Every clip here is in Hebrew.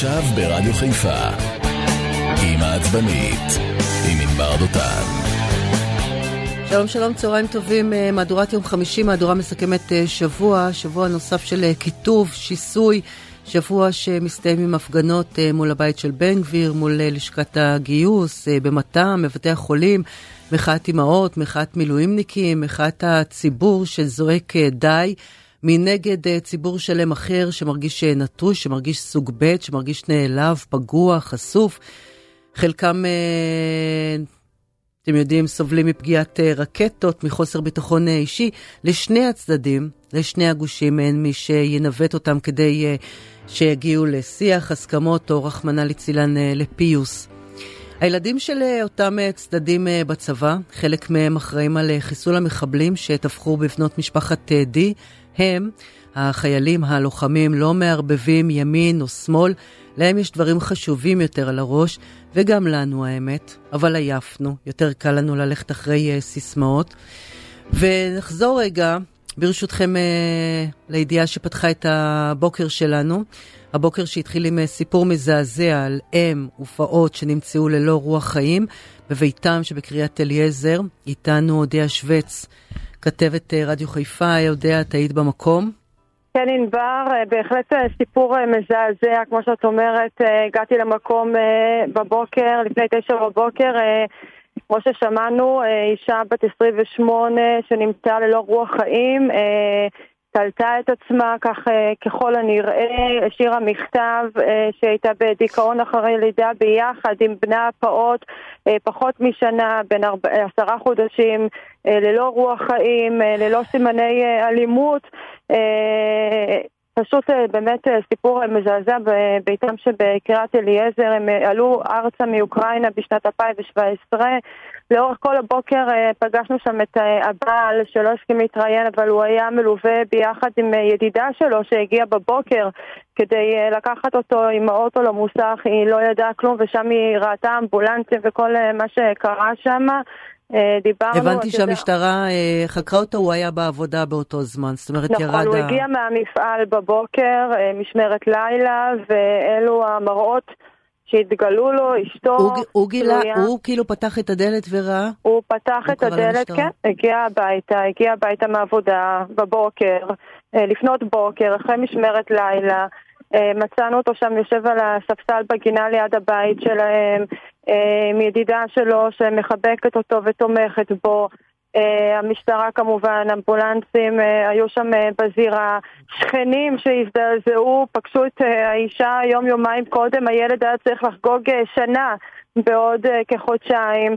עכשיו ברדיו חיפה עם העצבנית, עם ענבר דותן. שלום שלום, צהריים טובים, אה, מהדורת יום חמישי, מהדורה מסכמת אה, שבוע, שבוע נוסף של אה, קיטוב, שיסוי, שבוע שמסתיים עם הפגנות מול הבית של בן גביר, מול לשכת הגיוס, במט"ם, בבתי החולים, מחאת אימהות, מחאת מילואימניקים, מחאת הציבור שזועק די. מנגד ציבור שלם אחר שמרגיש נטוש, שמרגיש סוג ב', שמרגיש נעלב, פגוע, חשוף. חלקם אתם יודעים, סובלים מפגיעת אה, רקטות, מחוסר ביטחון אה, אישי. לשני הצדדים, לשני הגושים, אין מי שינווט אותם כדי אה, שיגיעו לשיח, הסכמות, או רחמנא לצילן לפיוס. הילדים של אותם צדדים בצבא, חלק מהם אחראים על חיסול המחבלים שטבחו בבנות משפחת די, הם, החיילים, הלוחמים, לא מערבבים ימין או שמאל, להם יש דברים חשובים יותר על הראש, וגם לנו האמת, אבל עייפנו, יותר קל לנו ללכת אחרי uh, סיסמאות. ונחזור רגע, ברשותכם, uh, לידיעה שפתחה את הבוקר שלנו. הבוקר שהתחיל עם uh, סיפור מזעזע על אם ופעוט שנמצאו ללא רוח חיים בביתם שבקריית אליעזר. איתנו אודיה שווץ, כתבת uh, רדיו חיפה. אודיה, את היית במקום? כן, ענבר, אה, בהחלט אה, סיפור אה, מזעזע, כמו שאת אומרת, הגעתי למקום בבוקר, לפני תשע בבוקר, כמו ששמענו, אישה בת 28 שנמצאה ללא רוח חיים, תלתה את עצמה כך ככל הנראה, השאירה מכתב שהייתה בדיכאון אחרי לידה ביחד עם בנה הפעוט פחות משנה, בין עשרה חודשים, ללא רוח חיים, ללא סימני אלימות. פשוט באמת סיפור מזעזע בביתם שבקריית אליעזר, הם עלו ארצה מאוקראינה בשנת 2017. לאורך כל הבוקר פגשנו שם את הבעל שלא הסכים להתראיין, אבל הוא היה מלווה ביחד עם ידידה שלו שהגיעה בבוקר כדי לקחת אותו עם האוטו למוסך, היא לא ידעה כלום ושם היא ראתה אמבולנסים וכל מה שקרה שם. אה, דיברנו... הבנתי שהמשטרה יודע... חקרה אותו, הוא היה בעבודה באותו זמן, זאת אומרת נכון, ירד... נכון, הוא ה... הגיע מהמפעל בבוקר, אה, משמרת לילה, ואלו המראות שהתגלו לו, אשתו... הוא, הוא גילה, הוא כאילו פתח את הדלת וראה? הוא פתח הוא את הדלת, כן, הגיע הביתה, הגיע הביתה מעבודה בבוקר, אה, לפנות בוקר, אחרי משמרת לילה. מצאנו אותו שם יושב על הספסל בגינה ליד הבית שלהם, עם ידידה שלו שמחבקת אותו ותומכת בו. Uh, המשטרה כמובן, אמבולנסים uh, היו שם uh, בזירה, שכנים שהזדעזעו, פגשו את האישה יום-יומיים קודם, הילד היה צריך לחגוג שנה בעוד כחודשיים.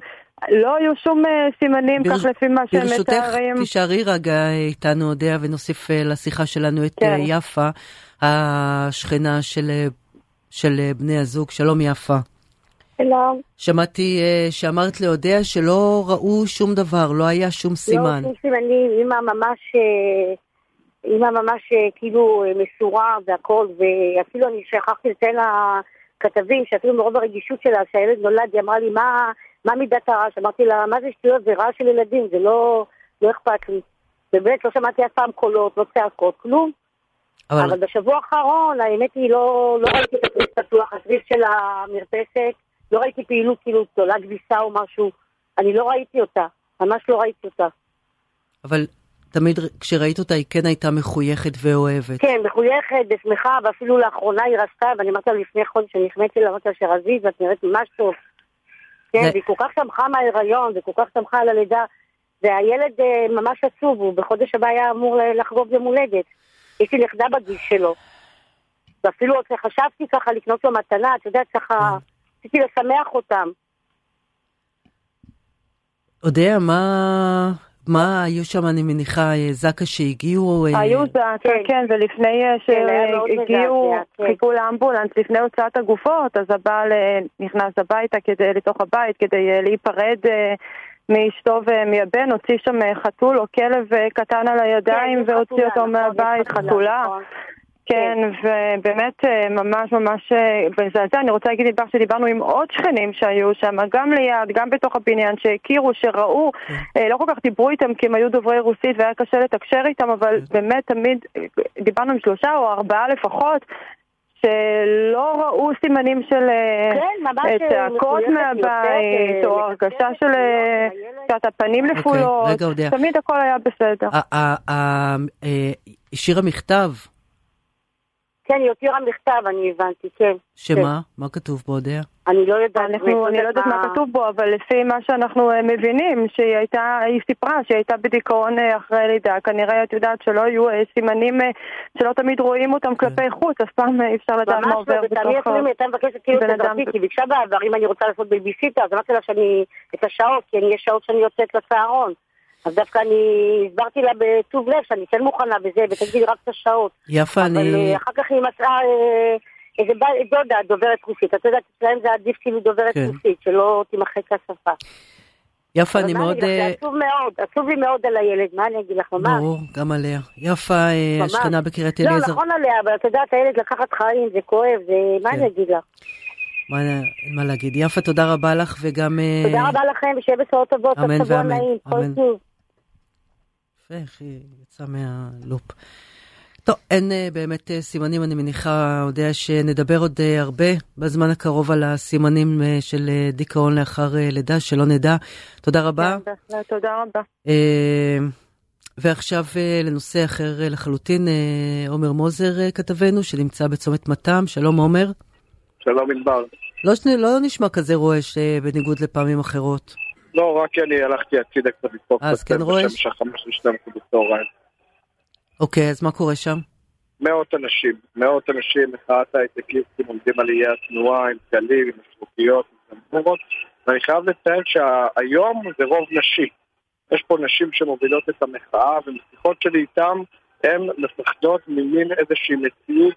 לא היו שום סימנים, בר... כך לפי מה שהם מתארים. ברשותך, תישארי רגע איתנו, אודיה, ונוסיף לשיחה שלנו את כן. יפה, השכנה של, של בני הזוג. שלום יפה. שלום. שמעתי uh, שאמרת לאודיה שלא ראו שום דבר, לא היה שום סימן. לא שום סימנים, אימא ממש, אה, אימא ממש אה, כאילו מסורה והכל, ואפילו אני שכחתי לציין לכתבים, שאפילו מרוב הרגישות שלה, שהילד נולד, היא אמרה לי, מה, מה מידת הרעש? אמרתי לה, מה זה שטויות? זה רעש של ילדים, זה לא, לא אכפת לי. באמת, לא שמעתי אף פעם קולות, לא צעקות, כלום. אבל... אבל בשבוע האחרון, האמת היא, לא, לא ראיתי את הפריס פתוח, הסביב של המרפסת. לא ראיתי פעילות כאילו גדולה כביסה או משהו, אני לא ראיתי אותה, ממש לא ראיתי אותה. אבל תמיד כשראית אותה היא כן הייתה מחויכת ואוהבת. כן, מחויכת ושמחה, ואפילו לאחרונה היא רצתה, ואני אמרתי לה לפני חודש, אני החמאתי לה, אמרתי לה שרזית, ואת נראית ממש טוב. כן. והיא כל כך שמחה מההיריון, וכל כך שמחה על הלידה, והילד אה, ממש עצוב, הוא בחודש הבא היה אמור לחגוג יום הולדת. יש לי נכדה בגיל שלו. ואפילו חשבתי ככה לקנות לו מתנה, את יודעת, ככה... רציתי לשמח אותם. אודיה, מה... מה היו שם, אני מניחה, זק"א שהגיעו? אה, היו זק"א, כן, כן, ולפני אה, כן, שהגיעו, כן. חיכו לאמבולנס לפני הוצאת הגופות, אז הבעל אה, נכנס הביתה כדי, לתוך הבית כדי להיפרד מאשתו ומהבן, הוציא שם חתול או כלב קטן על הידיים כן, והוציא אותו נכון, מהבית, חתולה. נכון. כן, ובאמת אה, ממש ממש אה, מזעזע. אני רוצה להגיד דבר שדיברנו עם עוד שכנים שהיו שם, גם ליד, גם בתוך הבניין, שהכירו, שראו, כן. אה, לא כל כך דיברו איתם כי הם היו דוברי רוסית והיה קשה לתקשר איתם, אבל כן. באמת תמיד דיברנו עם שלושה או ארבעה לפחות. שלא ראו סימנים של כן, צעקות מהבית, או הרגשה של קצת הפנים אוקיי, נפולות. תמיד הכל היה בסדר. השאירה מכתב. כן, היא הותירה מכתב, אני הבנתי, כן. שמה? כן. מה כתוב בו, אודיה? אני לא יודעת. אנחנו, אני לא יודעת מה כתוב בו, אבל לפי מה שאנחנו אה, מבינים, שהיא הייתה, היא סיפרה שהיא הייתה בדיכאון אה, אחרי לידה. כנראה את יודעת שלא היו אה, סימנים שלא תמיד רואים אותם כלפי כן. חוץ, אף פעם אי אפשר לדעת מה עובר בתוך בן אדם. ממש לא, ותמיד הייתה מבקשת כאילו תדרתי, כי ביקשה בעבר, אם אני רוצה לעשות בייביסיטר, אז אמרתי לה שאני, את השעות, כי יש שעות שאני יוצאת לצהרון. אז דווקא אני הסברתי לה בטוב לב שאני כן מוכנה בזה, ותגידי רק את השעות. יפה, אני... אבל אחר כך היא מצאה... איזה דודה דוברת רוסית, את יודעת, אצלם זה עדיף כאילו דוברת כן. רוסית, שלא תימחק השפה. יפה, אני מאוד... זה אה, עצוב מאוד, עצוב לי מאוד על הילד, מה אני אגיד לך, ממש. ברור, גם עליה. יפה, אה, השכנה בקריית לא, אליעזר. לא, נכון עליה, אבל את יודעת, הילד לקחת חיים, זה כואב, זה... מה כן. אני אגיד לך? מה, מה להגיד. יפה, תודה רבה לך, וגם... אה, תודה רבה לכם, ושיהיה בשורות טובות, אמן ואמן. אמן. יפה, איך היא יצאה מהלופ. טוב, אין אה, באמת אה, סימנים, אני מניחה, יודע שנדבר עוד אה, הרבה בזמן הקרוב על הסימנים של דיכאון לאחר לידה, שלא נדע. תודה רבה. כן, תודה רבה. ועכשיו לנושא אחר לחלוטין, עומר מוזר כתבנו, שנמצא בצומת מתם. שלום עומר. שלום ענבר. לא, לא נשמע כזה רועש בניגוד לפעמים אחרות. לא, רק כי אני הלכתי הצידה קצת לצפות אז כן רועש? בשם חמש ושתיים בצהריים. אוקיי, אז מה קורה שם? מאות אנשים, מאות אנשים, מחאת ההייטקיסטים עומדים על איי התנועה עם דגלים, עם משמעותיות, עם זמבורות, ואני חייב לציין שהיום זה רוב נשי. יש פה נשים שמובילות את המחאה, ומשיחות שלי איתם, הן מפחדות ממין איזושהי מציאות,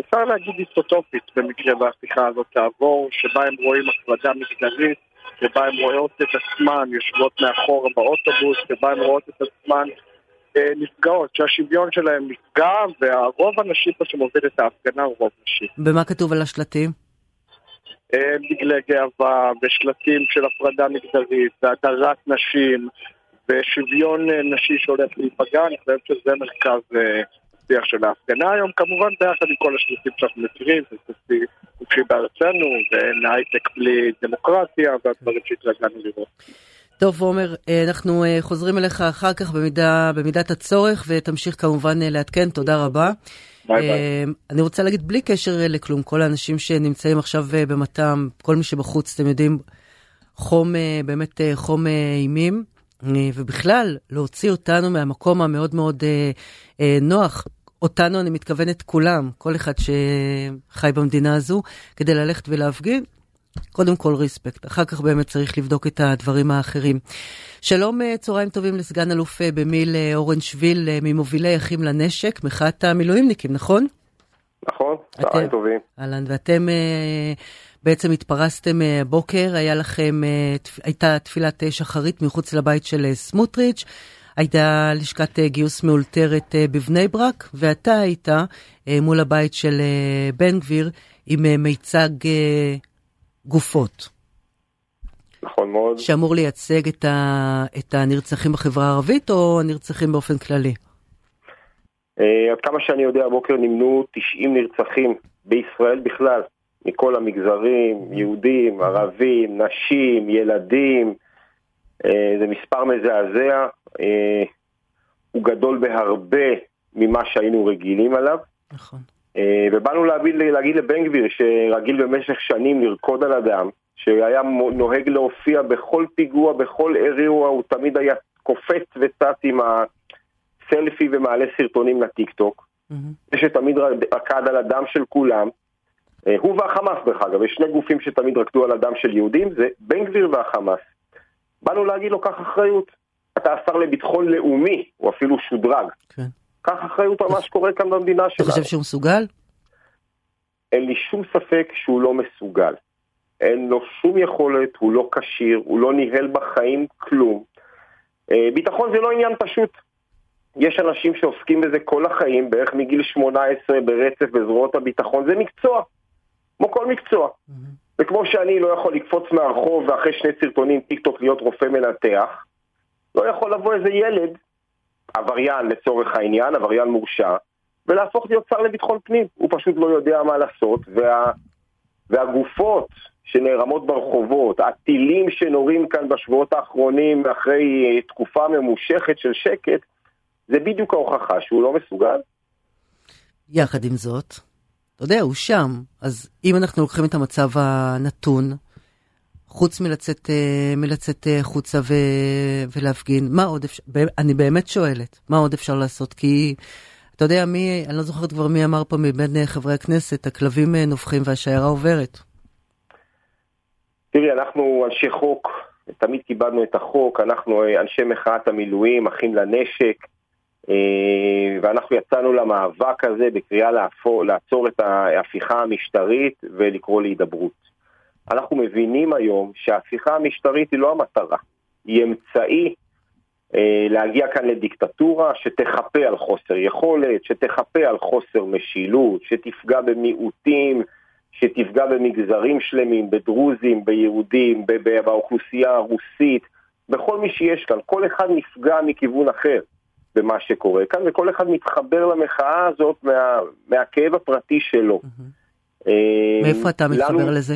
אפשר להגיד איסטוטופית במקרה והשיחה הזאת תעבור, שבה הם רואים הפרדה מגדרית, שבה הן רואות את עצמן יושבות מאחור באוטובוס, שבה הן רואות את עצמן אה, נפגעות, שהשוויון שלהם נפגע, והרוב הנשי פה שמוביל את ההפגנה הוא רוב נשי. ומה כתוב על השלטים? אה, דגלי גאווה, ושלטים של הפרדה מגדרית, והדרת נשים, ושוויון אה, נשי שהולך להיפגע, אני חושב שזה מרכז השיח של ההפגנה היום, כמובן ביחד עם כל השלטים שאנחנו מכירים, זה חופשי בארצנו, ואין הייטק בלי דמוקרטיה, והדברים שהתרגלנו לראות. טוב, עומר, אה, אנחנו אה, חוזרים אליך אחר כך במידה, במידת הצורך, ותמשיך כמובן אה, לעדכן, תודה רבה. ביי ביי. אני רוצה להגיד, בלי קשר לכלום, כל האנשים שנמצאים עכשיו במתם, כל מי שבחוץ, אתם יודעים, חום, באמת חום אימים, ובכלל, להוציא אותנו מהמקום המאוד מאוד נוח, אותנו, אני מתכוונת כולם, כל אחד שחי במדינה הזו, כדי ללכת ולהפגין, קודם כל ריספקט, אחר כך באמת צריך לבדוק את הדברים האחרים. שלום, אה, צהריים טובים לסגן אלוף אה, במיל אה, אורנשוויל, ממובילי אחים לנשק, מחאת המילואימניקים, נכון? נכון, צהריים טובים. אהלן, ואתם בעצם התפרסתם הבוקר, היה לכם, הייתה תפילת שחרית מחוץ לבית של סמוטריץ', הייתה לשכת גיוס מאולתרת בבני ברק, ואתה היית מול הבית של בן גביר עם מיצג גופות. נכון מאוד. שאמור לייצג את, ה, את הנרצחים בחברה הערבית או הנרצחים באופן כללי? עד כמה שאני יודע, הבוקר נמנו 90 נרצחים בישראל בכלל, מכל המגזרים, יהודים, ערבים, נשים, ילדים. זה מספר מזעזע, uh, הוא גדול בהרבה ממה שהיינו רגילים עליו. נכון. אה, ובאנו להגיד, להגיד לבן גביר, שרגיל במשך שנים לרקוד על אדם, שהיה נוהג להופיע בכל פיגוע, בכל אירוע, הוא תמיד היה קופץ וצץ עם הסלפי ומעלה סרטונים לטיק טוק. Mm-hmm. שתמיד רקד על הדם של כולם. אה, הוא והחמאס דרך אגב, יש שני גופים שתמיד רקדו על הדם של יהודים, זה בן גביר והחמאס. באנו להגיד לו, קח אחריות. אתה השר לביטחון לאומי, הוא אפילו שודרג. כן. קח אחריות על מה שקורה כאן במדינה שלנו. אתה חושב שהוא מסוגל? אין לי שום ספק שהוא לא מסוגל. אין לו שום יכולת, הוא לא כשיר, הוא לא ניהל בחיים כלום. אה, ביטחון זה לא עניין פשוט. יש אנשים שעוסקים בזה כל החיים, בערך מגיל 18 ברצף בזרועות הביטחון, זה מקצוע, כמו כל מקצוע. Mm-hmm. וכמו שאני לא יכול לקפוץ מהרחוב ואחרי שני סרטונים טיק טוק להיות רופא מנתח, לא יכול לבוא איזה ילד עבריין לצורך העניין, עבריין מורשע, ולהפוך להיות שר לביטחון פנים. הוא פשוט לא יודע מה לעשות, וה, והגופות שנערמות ברחובות, הטילים שנורים כאן בשבועות האחרונים אחרי תקופה ממושכת של שקט, זה בדיוק ההוכחה שהוא לא מסוגל. יחד עם זאת, אתה יודע, הוא שם, אז אם אנחנו לוקחים את המצב הנתון, חוץ מלצאת, אה, מלצאת אה, חוצה ו, ולהפגין, מה עוד אפשר, אני באמת שואלת, מה עוד אפשר לעשות? כי אתה יודע, מי, אני לא זוכרת כבר מי אמר פה מבין אה, חברי הכנסת, הכלבים נובחים והשיירה עוברת. תראי, אנחנו אנשי חוק, תמיד קיבלנו את החוק, אנחנו אנשי מחאת המילואים, אחים לנשק, ואנחנו יצאנו למאבק הזה בקריאה לעצור את ההפיכה המשטרית ולקרוא להידברות. אנחנו מבינים היום שההפיכה המשטרית היא לא המטרה, היא אמצעי אה, להגיע כאן לדיקטטורה שתחפה על חוסר יכולת, שתחפה על חוסר משילות, שתפגע במיעוטים, שתפגע במגזרים שלמים, בדרוזים, ביהודים, באוכלוסייה הרוסית, בכל מי שיש כאן. כל אחד נפגע מכיוון אחר במה שקורה כאן, וכל אחד מתחבר למחאה הזאת מה, מהכאב הפרטי שלו. Mm-hmm. מאיפה אתה מתחבר. לזה?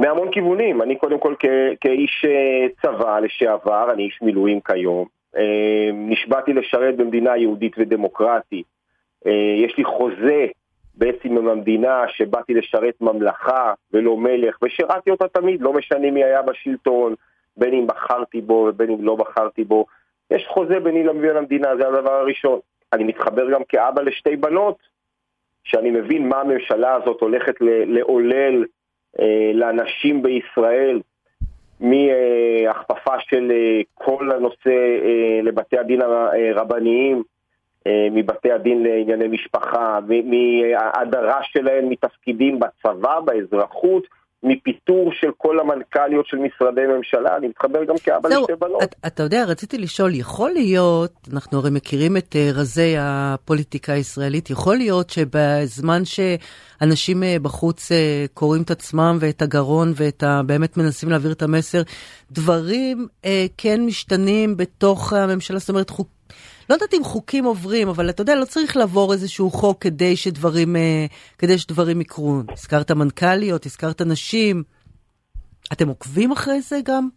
מהמון כיוונים. אני קודם כל כאיש אה, צבא לשעבר, אני איש מילואים כיום. אה, נשבעתי לשרת במדינה יהודית ודמוקרטית. אה, יש לי חוזה בעצם עם המדינה שבאתי לשרת ממלכה ולא מלך, ושירתי אותה תמיד, לא משנה מי היה בשלטון, בין אם בחרתי בו ובין אם לא בחרתי בו. יש חוזה ביני לבין המדינה, זה הדבר הראשון. אני מתחבר גם כאבא לשתי בנות, שאני מבין מה הממשלה הזאת הולכת לעולל אה, לאנשים בישראל, מהכפפה של אה, כל הנושא אה, לבתי הדין הרבניים, מבתי הדין לענייני משפחה, מהדרה שלהם מתפקידים בצבא, באזרחות, מפיטור של כל המנכ"ליות של משרדי ממשלה, אני מתחבר גם כאבא לשתי בנות. אתה, אתה יודע, רציתי לשאול, יכול להיות, אנחנו הרי מכירים את uh, רזי הפוליטיקה הישראלית, יכול להיות שבזמן שאנשים uh, בחוץ uh, קוראים את עצמם ואת הגרון ואת ה... באמת מנסים להעביר את המסר, דברים כן משתנים בתוך הממשלה, זאת אומרת, חוק... לא יודעת אם חוקים עוברים, אבל אתה יודע, לא צריך לעבור איזשהו חוק כדי שדברים, אה, כדי שדברים יקרו. הזכרת מנכ"ליות, הזכרת נשים. אתם עוקבים אחרי זה גם?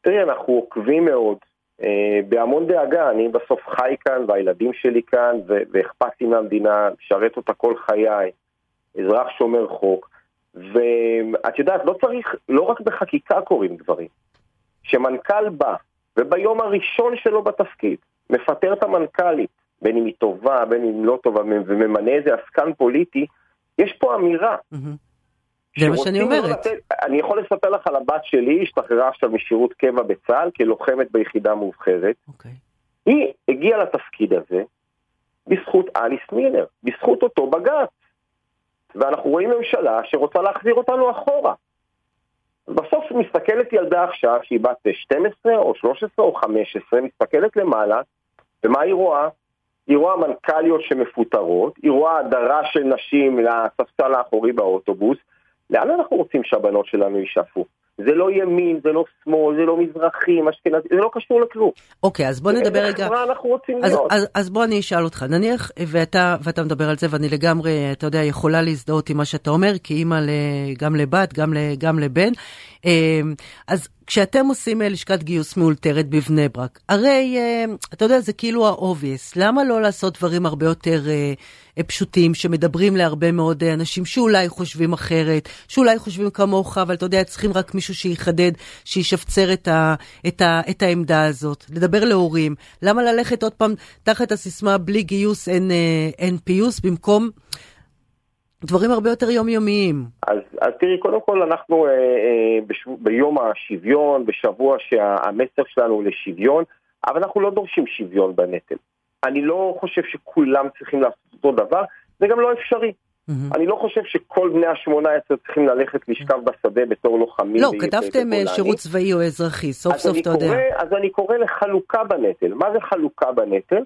תראי, אנחנו עוקבים מאוד. אה, בהמון דאגה, אני בסוף חי כאן, והילדים שלי כאן, ואכפת לי מהמדינה, משרת אותה כל חיי, אזרח שומר חוק. ואת יודעת, לא צריך, לא רק בחקיקה קורים דברים. כשמנכ"ל בא, וביום הראשון שלו בתפקיד, מפטר את המנכ"לית, בין אם היא טובה, בין אם לא טובה, וממנה איזה עסקן פוליטי, יש פה אמירה. זה מה שאני אומרת. לתת, אני יכול לספר לך על הבת שלי, השתחררה עכשיו משירות קבע בצה"ל כלוחמת ביחידה מובחרת. Okay. אוקיי. היא הגיעה לתפקיד הזה בזכות אליס מילר, בזכות אותו בג"ץ. ואנחנו רואים ממשלה שרוצה להחזיר אותנו אחורה. בסוף מסתכלת ילדה עכשיו, שהיא בת 12 או 13 או 15, מסתכלת למעלה, ומה היא רואה? היא רואה מנכ"ליות שמפוטרות, היא רואה הדרה של נשים לספסל האחורי באוטובוס. לאן אנחנו רוצים שהבנות שלנו יישאפו? זה לא ימין, זה לא שמאל, זה לא מזרחי, אשכנזי, זה לא קשור לכלום. אוקיי, אז בוא נדבר רגע. איזה חברה אנחנו רוצים אז, להיות? אז, אז בוא אני אשאל אותך, נניח, ואתה, ואתה מדבר על זה, ואני לגמרי, אתה יודע, יכולה להזדהות עם מה שאתה אומר, כי אימא גם לבת, גם, גם לבן. אמ, אז כשאתם עושים אה, לשכת גיוס מאולתרת בבני ברק, הרי אה, אתה יודע, זה כאילו ה-obvious, למה לא לעשות דברים הרבה יותר uh, פשוטים, שמדברים להרבה מאוד אנשים שאולי חושבים אחרת, שאולי חושבים כמוך, אבל אתה יודע, צריכים רק מישהו שיחדד, שישפצר את, ה, את, ה, את העמדה הזאת, לדבר להורים. למה ללכת עוד פעם תחת הסיסמה בלי גיוס אין, אין פיוס, במקום... דברים הרבה יותר יומיומיים. אז, אז תראי, קודם כל אנחנו אה, אה, בשב... ביום השוויון, בשבוע שהמסר שלנו הוא לשוויון, אבל אנחנו לא דורשים שוויון בנטל. אני לא חושב שכולם צריכים לעשות אותו דבר, זה גם לא אפשרי. Mm-hmm. אני לא חושב שכל בני ה-18 צריכים ללכת לשכב בשדה בתור לוחמים. לא, כתבתם אה, שירות צבאי או אזרחי, סוף סוף אתה יודע. אז אני קורא לחלוקה בנטל. מה זה חלוקה בנטל?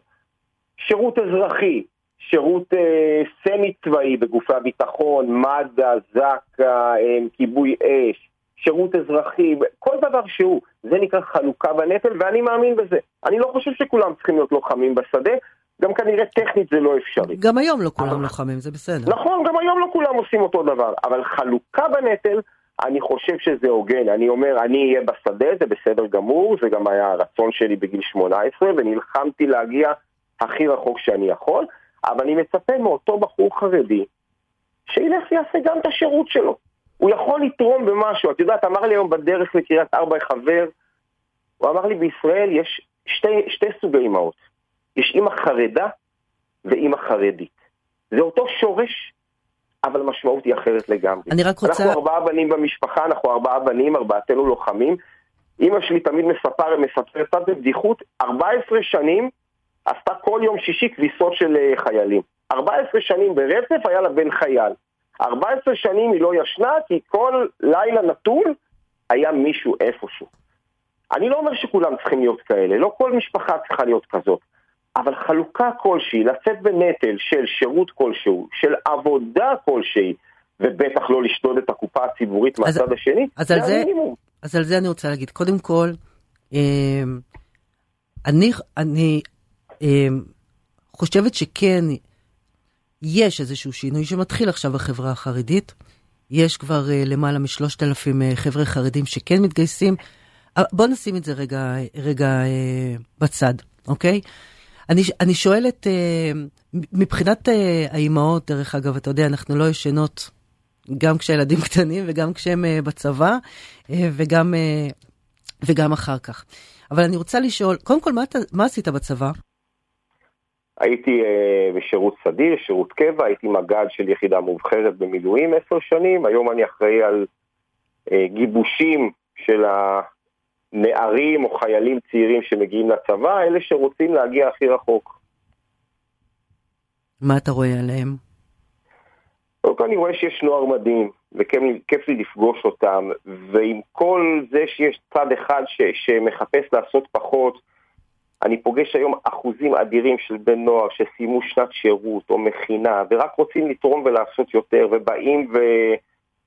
שירות אזרחי שירות אה, סמי צבאי בגופי הביטחון, מד"א, זק"א, אה, כיבוי אש, שירות אזרחי, כל דבר שהוא, זה נקרא חלוקה בנטל ואני מאמין בזה. אני לא חושב שכולם צריכים להיות לוחמים בשדה, גם כנראה טכנית זה לא אפשרי. גם היום לא כולם לוחמים, זה בסדר. נכון, גם היום לא כולם עושים אותו דבר, אבל חלוקה בנטל, אני חושב שזה הוגן. אני אומר, אני אהיה בשדה, זה בסדר גמור, זה גם היה הרצון שלי בגיל 18, ונלחמתי להגיע הכי רחוק שאני יכול, אבל אני מצפה מאותו בחור חרדי, שילך ויעשה גם את השירות שלו. הוא יכול לתרום במשהו. את יודעת, אמר לי היום בדרך לקריית ארבע חבר, הוא אמר לי, בישראל יש שתי, שתי סוגי אמהות. יש אימא חרדה ואימא חרדית. זה אותו שורש, אבל המשמעות היא אחרת לגמרי. אני רק רוצה... אנחנו ארבעה בנים במשפחה, אנחנו ארבעה בנים, ארבעתנו לוחמים. אימא שלי תמיד מספר, מספרת קצת בבדיחות, 14 שנים עשתה כל יום שישי כביסות של אה, חיילים. 14 שנים ברצף היה לה בן חייל. 14 שנים היא לא ישנה, כי כל לילה נתון היה מישהו איפשהו. אני לא אומר שכולם צריכים להיות כאלה, לא כל משפחה צריכה להיות כזאת, אבל חלוקה כלשהי, לצאת בנטל של שירות כלשהו, של עבודה כלשהי, ובטח לא לשדוד את הקופה הציבורית אז, מהצד השני, אז זה זה, המינימום. אז על זה אני רוצה להגיד, קודם כל, אמ, אני, אני חושבת שכן, יש איזשהו שינוי שמתחיל עכשיו בחברה החרדית. יש כבר uh, למעלה משלושת אלפים uh, חבר'ה חרדים שכן מתגייסים. Uh, בוא נשים את זה רגע, רגע uh, בצד, אוקיי? אני, אני שואלת, uh, מבחינת uh, האימהות, דרך אגב, אתה יודע, אנחנו לא ישנות גם כשהילדים קטנים וגם כשהם uh, בצבא, uh, וגם, uh, וגם אחר כך. אבל אני רוצה לשאול, קודם כל, מה, אתה, מה עשית בצבא? הייתי uh, בשירות סדיר, שירות קבע, הייתי מג"ד של יחידה מובחרת במילואים עשר שנים, היום אני אחראי על uh, גיבושים של הנערים או חיילים צעירים שמגיעים לצבא, אלה שרוצים להגיע הכי רחוק. מה אתה רואה עליהם? קודם כל אני רואה שיש נוער מדהים, וכיף לי לפגוש אותם, ועם כל זה שיש צד אחד ש, שמחפש לעשות פחות, אני פוגש היום אחוזים אדירים של בני נוער שסיימו שנת שירות או מכינה ורק רוצים לתרום ולעשות יותר ובאים ו...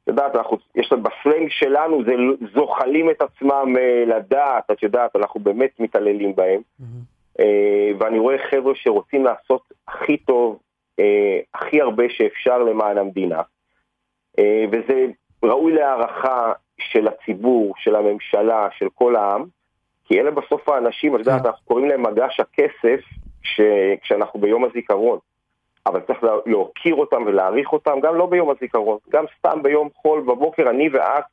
את יודעת, אנחנו, יש לנו בפלנג שלנו, זה זוחלים את עצמם uh, לדעת, את יודעת, אנחנו באמת מתעללים בהם. Mm-hmm. Uh, ואני רואה חבר'ה שרוצים לעשות הכי טוב, uh, הכי הרבה שאפשר למען המדינה. וזה ראוי להערכה של הציבור, של הממשלה, של כל העם. כי אלה בסוף האנשים, את יודעת, כן. אנחנו קוראים להם מגש הכסף כשאנחנו ביום הזיכרון. אבל צריך להוקיר אותם ולהעריך אותם, גם לא ביום הזיכרון, גם סתם ביום חול בבוקר, אני ואת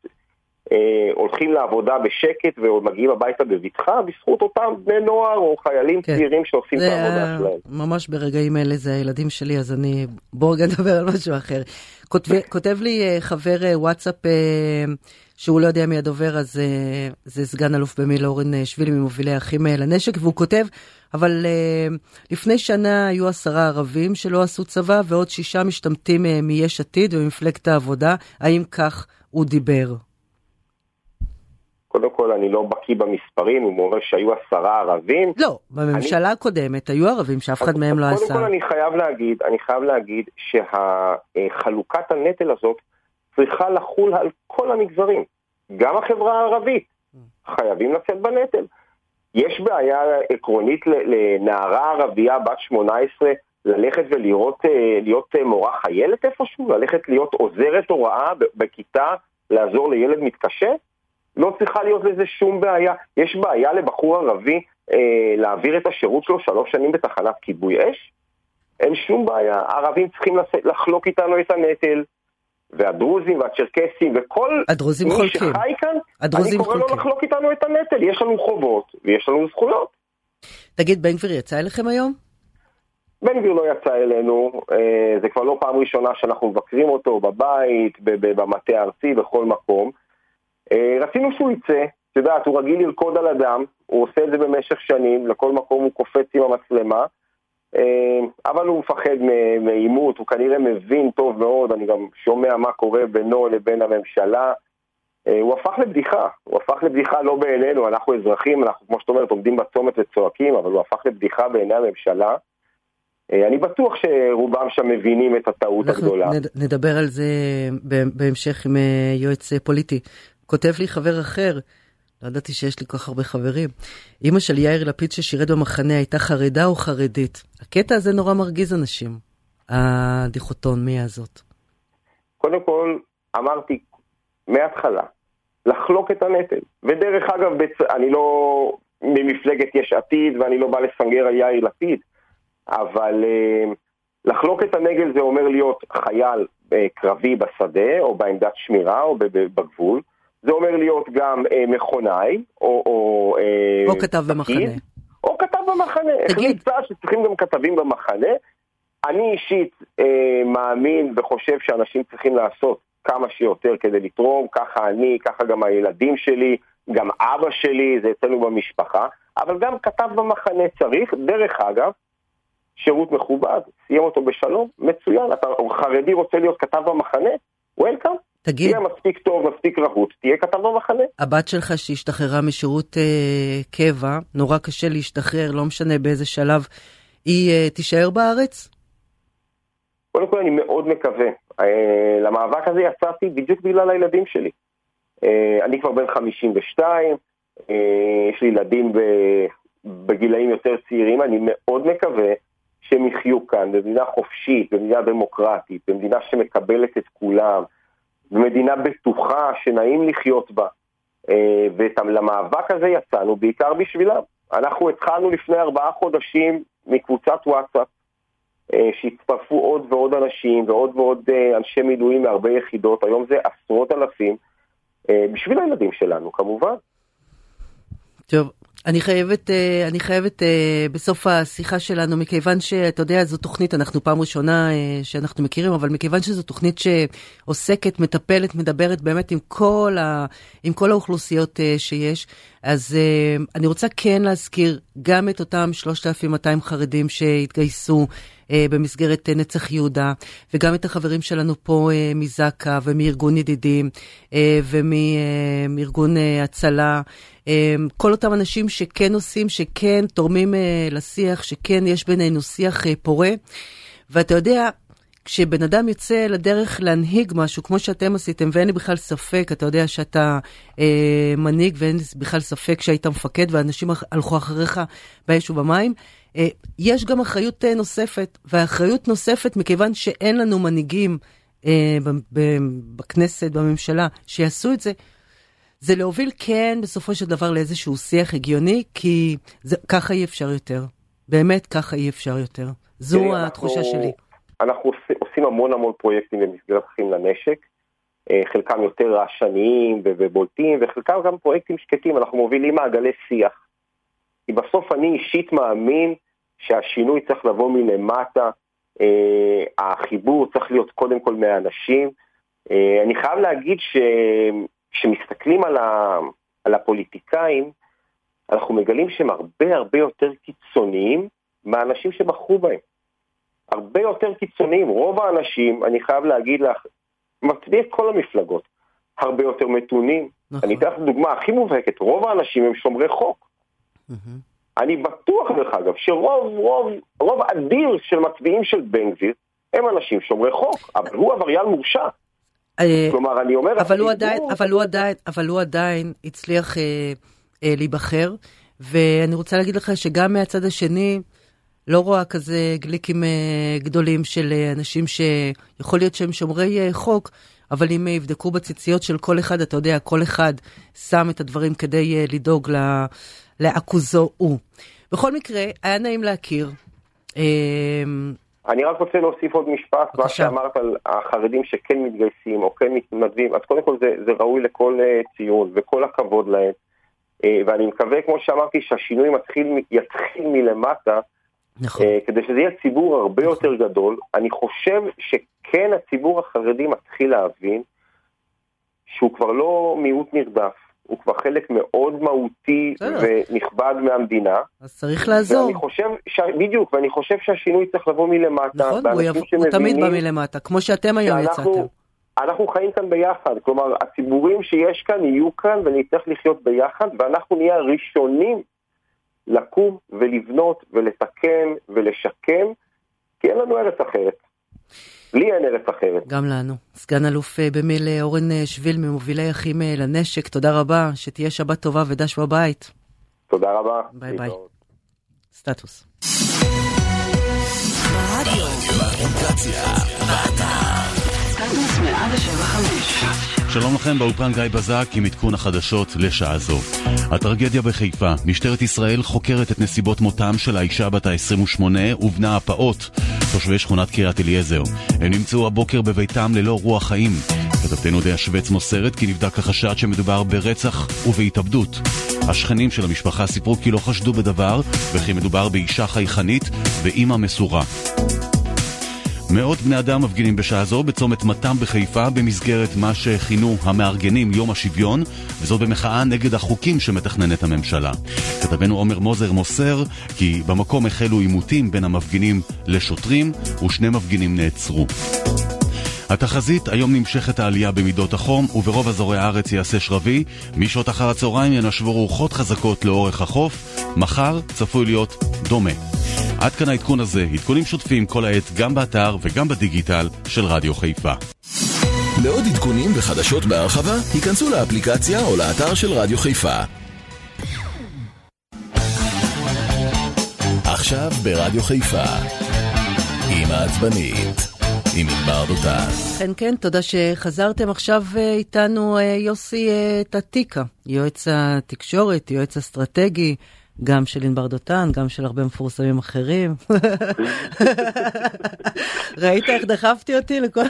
אה, הולכים לעבודה בשקט ומגיעים הביתה בבטחה, בזכות אותם בני נוער או חיילים כן. צעירים שעושים את העבודה שלהם. ממש ברגעים אלה זה הילדים שלי, אז אני... בואו רגע נדבר על משהו אחר. כותב, כותב לי אה, חבר אה, וואטסאפ אה, שהוא לא יודע מי הדובר, אז זה סגן אלוף במיל' אורן שבילי ממובילי אחים uh, לנשק, והוא כותב, אבל לפני שנה היו עשרה ערבים שלא עשו צבא, ועוד שישה משתמטים מיש עתיד וממפלגת העבודה, האם כך הוא דיבר? קודם כל, אני לא בקיא במספרים, הוא אומר שהיו עשרה ערבים. לא, בממשלה אני... הקודמת היו ערבים שאף אחד מהם לא עשה. קודם כל אני חייב להגיד, אני חייב להגיד שהחלוקת הנטל הזאת צריכה לחול על כל המגזרים, גם החברה הערבית. חייבים לצאת בנטל. יש בעיה עקרונית לנערה ערבייה בת 18 ללכת ולהיות להיות מורה חיילת איפשהו? ללכת להיות עוזרת הוראה בכיתה, לעזור לילד מתקשה? לא צריכה להיות לזה שום בעיה. יש בעיה לבחור ערבי אה, להעביר את השירות שלו שלוש שנים בתחנת כיבוי אש? אין שום בעיה. הערבים צריכים לחלוק איתנו את הנטל, והדרוזים והצ'רקסים וכל הדרוזים מי חולקים. שחי כאן, אני קורא לו לחלוק איתנו את הנטל. יש לנו חובות ויש לנו זכויות. תגיד, בן גביר יצא אליכם היום? בן גביר לא יצא אלינו, אה, זה כבר לא פעם ראשונה שאנחנו מבקרים אותו בבית, במטה הארצי, בכל מקום. אה, רצינו שהוא יצא, את יודעת, הוא רגיל לרקוד על אדם, הוא עושה את זה במשך שנים, לכל מקום הוא קופץ עם המצלמה, אה, אבל הוא מפחד מעימות, הוא כנראה מבין טוב מאוד, אני גם שומע מה קורה בינו לבין הממשלה. אה, הוא הפך לבדיחה, הוא הפך לבדיחה לא בעינינו, אנחנו אזרחים, אנחנו כמו שאת אומרת עומדים בצומת וצועקים, אבל הוא הפך לבדיחה בעיני הממשלה. אני בטוח שרובם שם מבינים את הטעות הגדולה. אנחנו נדבר על זה בהמשך עם יועץ פוליטי. כותב לי חבר אחר, לא ידעתי שיש לי כל כך הרבה חברים. אימא של יאיר לפיד ששירת במחנה הייתה חרדה או חרדית? הקטע הזה נורא מרגיז אנשים, הדיכוטומיה הזאת. קודם כל, אמרתי מההתחלה, לחלוק את הנטל. ודרך אגב, בצ... אני לא ממפלגת יש עתיד ואני לא בא לסנגר על יאיר לפיד, אבל uh, לחלוק את הנגל זה אומר להיות חייל uh, קרבי בשדה או בעמדת שמירה או בגבול. זה אומר להיות גם uh, מכונאי או... או, uh, או כתב במחנה. או כתב במחנה. תגיד. החליט שצריכים גם כתבים במחנה. אני אישית אה, מאמין וחושב שאנשים צריכים לעשות כמה שיותר כדי לתרום, ככה אני, ככה גם הילדים שלי, גם אבא שלי, זה אצלנו במשפחה, אבל גם כתב במחנה צריך, דרך אגב, שירות מכובד, סיים אותו בשלום, מצוין, אתה חרדי רוצה להיות כתב במחנה? וולקאם. תגיד, תהיה מספיק טוב, מספיק רהוט, תהיה כתב במחנה. הבת שלך שהשתחררה משירות אה, קבע, נורא קשה להשתחרר, לא משנה באיזה שלב, היא אה, תישאר בארץ? קודם כל אני מאוד מקווה. אה, למאבק הזה יצאתי בדיוק בגלל הילדים שלי. אה, אני כבר בן 52, אה, יש לי ילדים בגילאים יותר צעירים, אני מאוד מקווה שהם יחיו כאן במדינה חופשית, במדינה דמוקרטית, במדינה שמקבלת את כולם, במדינה בטוחה שנעים לחיות בה. ולמאבק הזה יצאנו בעיקר בשבילם. אנחנו התחלנו לפני ארבעה חודשים מקבוצת וואטסאפ אה, שהצטרפו עוד ועוד אנשים ועוד ועוד אה, אנשי מילואים מהרבה יחידות, היום זה עשרות אלפים, אה, בשביל הילדים שלנו כמובן. טוב, אני חייבת, אני חייבת בסוף השיחה שלנו, מכיוון שאתה יודע, זו תוכנית, אנחנו פעם ראשונה שאנחנו מכירים, אבל מכיוון שזו תוכנית שעוסקת, מטפלת, מדברת באמת עם כל, ה, עם כל האוכלוסיות שיש, אז אני רוצה כן להזכיר גם את אותם 3,200 חרדים שהתגייסו. אה, במסגרת אה, נצח יהודה, וגם את החברים שלנו פה אה, מזק"א ומארגון ידידים ומארגון הצלה. כל אותם אנשים שכן עושים, שכן תורמים לשיח, שכן יש בינינו שיח פורה. ואתה יודע, כשבן אדם יוצא לדרך להנהיג משהו, כמו שאתם עשיתם, ואין לי בכלל ספק, אתה יודע שאתה אה, מנהיג, ואין לי בכלל ספק שהיית מפקד, ואנשים הלכו אחריך באש ובמים, אה, יש גם אחריות אה, נוספת, והאחריות נוספת מכיוון שאין לנו מנהיגים אה, בכנסת, בממשלה, שיעשו את זה, זה להוביל כן בסופו של דבר לאיזשהו שיח הגיוני, כי זה, ככה אי אפשר יותר. באמת ככה אי אפשר יותר. זו התחושה אנחנו, שלי. אנחנו עושים המון המון פרויקטים במסגרת אחים לנשק. חלקם יותר רעשניים ובולטים, וחלקם גם פרויקטים שקטים, אנחנו מובילים מעגלי שיח. כי בסוף אני אישית מאמין שהשינוי צריך לבוא מלמטה, אה, החיבור צריך להיות קודם כל מהאנשים. אה, אני חייב להגיד שכשמסתכלים על, ה, על הפוליטיקאים, אנחנו מגלים שהם הרבה הרבה יותר קיצוניים מהאנשים שבחרו בהם. הרבה יותר קיצוניים. רוב האנשים, אני חייב להגיד לך, מצביעי כל המפלגות, הרבה יותר מתונים. נכון. אני אתן לך דוגמה הכי מובהקת, רוב האנשים הם שומרי חוק. אני בטוח, דרך אגב, שרוב, רוב, רוב אדיר של מצביעים של בן גביר הם אנשים שומרי חוק, אבל הוא עבריין מורשע. אה, כלומר, אני אומר... אבל הוא עדיין, אבל הוא עדיין, אבל הוא עדיין הצליח אה, אה, להיבחר, ואני רוצה להגיד לך שגם מהצד השני, לא רואה כזה גליקים אה, גדולים של אה, אנשים שיכול להיות שהם שומרי אה, חוק, אבל אם יבדקו בציציות של כל אחד, אתה יודע, כל אחד שם את הדברים כדי לדאוג לעכוזו הוא. בכל מקרה, היה נעים להכיר. אני רק רוצה להוסיף עוד משפט, מה שאמרת על החרדים שכן מתגייסים או כן מתנדבים, אז קודם כל זה, זה ראוי לכל ציון וכל הכבוד להם. ואני מקווה, כמו שאמרתי, שהשינוי מתחיל, יתחיל מלמטה, נכון. Uh, כדי שזה יהיה ציבור הרבה נכון. יותר גדול, אני חושב שכן הציבור החרדי מתחיל להבין שהוא כבר לא מיעוט נרדף, הוא כבר חלק מאוד מהותי ונכבד מהמדינה. אז צריך לעזור. ואני חושב, ש... בדיוק, ואני חושב שהשינוי צריך לבוא מלמטה. נכון, הוא, יב... הוא תמיד בא מלמטה, כמו שאתם היום שאנחנו, יצאתם. אנחנו חיים כאן ביחד, כלומר הציבורים שיש כאן יהיו כאן ונצטרך לחיות ביחד ואנחנו נהיה הראשונים לקום ולבנות ולתקן ולשקם, כי אין לנו ארץ אחרת. לי אין ארץ אחרת. גם לנו. סגן אלוף במיל אורן שביל ממובילי אחים לנשק, תודה רבה, שתהיה שבת טובה ודש בבית. תודה רבה. ביי ביי. סטטוס. שלום לכם, באולפן גיא בזק עם עדכון החדשות לשעה זו. הטרגדיה בחיפה, משטרת ישראל חוקרת את נסיבות מותם של האישה בת ה-28 ובנה הפעוט, תושבי שכונת קריית אליעזר. הם נמצאו הבוקר בביתם ללא רוח חיים. כתבתנו דיה שווץ מוסרת כי נבדק החשד שמדובר ברצח ובהתאבדות. השכנים של המשפחה סיפרו כי לא חשדו בדבר, וכי מדובר באישה חייכנית ואימא מסורה. מאות בני אדם מפגינים בשעה זו בצומת מתם בחיפה במסגרת מה שכינו המארגנים יום השוויון, וזאת במחאה נגד החוקים שמתכננת הממשלה. כתבנו עומר מוזר מוסר כי במקום החלו עימותים בין המפגינים לשוטרים, ושני מפגינים נעצרו. התחזית, היום נמשכת העלייה במידות החום, וברוב אזורי הארץ יעשה שרבי. משעות אחר הצהריים ינשבו רוחות חזקות לאורך החוף. מחר צפוי להיות דומה. עד כאן העדכון הזה, עדכונים שוטפים כל העת גם באתר וגם בדיגיטל של רדיו חיפה. לעוד עדכונים וחדשות בהרחבה, היכנסו לאפליקציה או לאתר של רדיו חיפה. עכשיו ברדיו חיפה, עם העצבנית. עם ענבר דותן. כן, כן, תודה שחזרתם. עכשיו אה, איתנו אה, יוסי אה, טטיקה, יועץ התקשורת, יועץ אסטרטגי. גם של ענבר דותן, גם של הרבה מפורסמים אחרים. ראית איך דחפתי אותי לכל...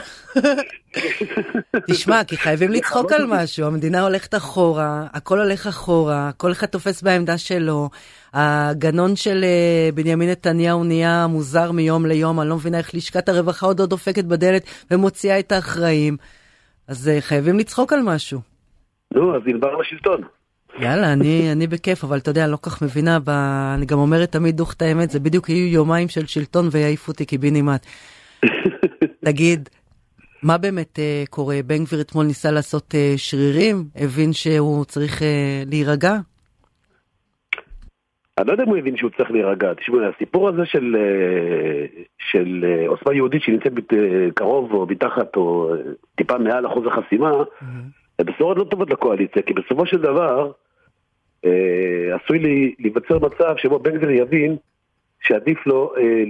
תשמע, כי חייבים לצחוק על משהו, המדינה הולכת אחורה, הכל הולך אחורה, כל אחד תופס בעמדה שלו. הגנון של אה, בנימין נתניהו נהיה מוזר מיום ליום, אני לא מבינה איך לשכת הרווחה עוד לא דופקת בדלת ומוציאה את האחראים. אז אה, חייבים לצחוק על משהו. נו, אז ענבר לשלטון. יאללה, אני, אני בכיף, אבל אתה יודע, לא כך מבינה, ב... אני גם אומרת תמיד דוך את האמת, זה בדיוק יהיו יומיים של שלטון ויעיפו אותי קיבינימט. תגיד, מה באמת uh, קורה? בן גביר אתמול ניסה לעשות uh, שרירים, הבין שהוא צריך uh, להירגע? אני לא יודע אם הוא הבין שהוא צריך להירגע. תשמעו, הסיפור הזה של, של עוצמה יהודית שנמצאת קרוב או מתחת או טיפה מעל אחוז החסימה, mm-hmm. הבשורות לא טובות לקואליציה, כי בסופו של דבר אה, עשוי לי, להיווצר מצב שבו בן גביר יבין שעדיף לו אה,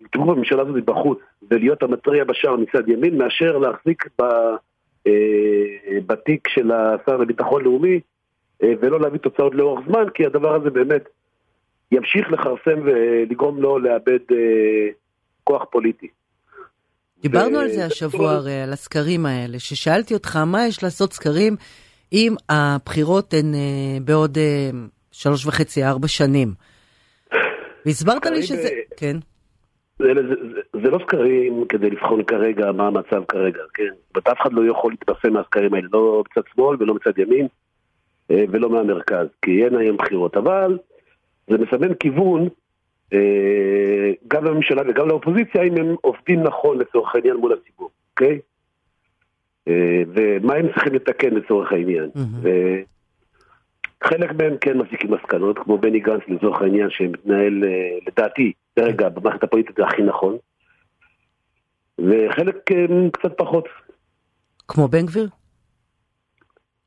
לתמוך בממשלה הזאת בחוץ ולהיות המטריה בשער מצד ימין מאשר להחזיק ב, אה, בתיק של השר לביטחון לאומי אה, ולא להביא תוצאות לאורך זמן, כי הדבר הזה באמת ימשיך לכרסם ולגרום לו לאבד אה, כוח פוליטי. דיברנו על זה השבוע הרי, על הסקרים האלה, ששאלתי אותך, מה יש לעשות סקרים אם הבחירות הן uh, בעוד uh, שלוש וחצי, ארבע שנים? והסברת לי שזה... כן. זה, זה, זה, זה לא סקרים כדי לבחון כרגע מה המצב כרגע, כן? זאת אף אחד לא יכול להתבשם מהסקרים האלה, לא מצד שמאל ולא מצד ימין אה, ולא מהמרכז, כי אין היום בחירות, אבל זה מסמן כיוון גם לממשלה וגם לאופוזיציה, אם הם עובדים נכון לצורך העניין מול הציבור, אוקיי? אה, ומה הם צריכים לתקן לצורך העניין. חלק מהם כן מסיקים מסקנות, כמו בני גנץ לצורך העניין, שמתנהל אה, לדעתי, כרגע במערכת הפוליטית זה הכי נכון, וחלק קצת פחות. כמו בן גביר?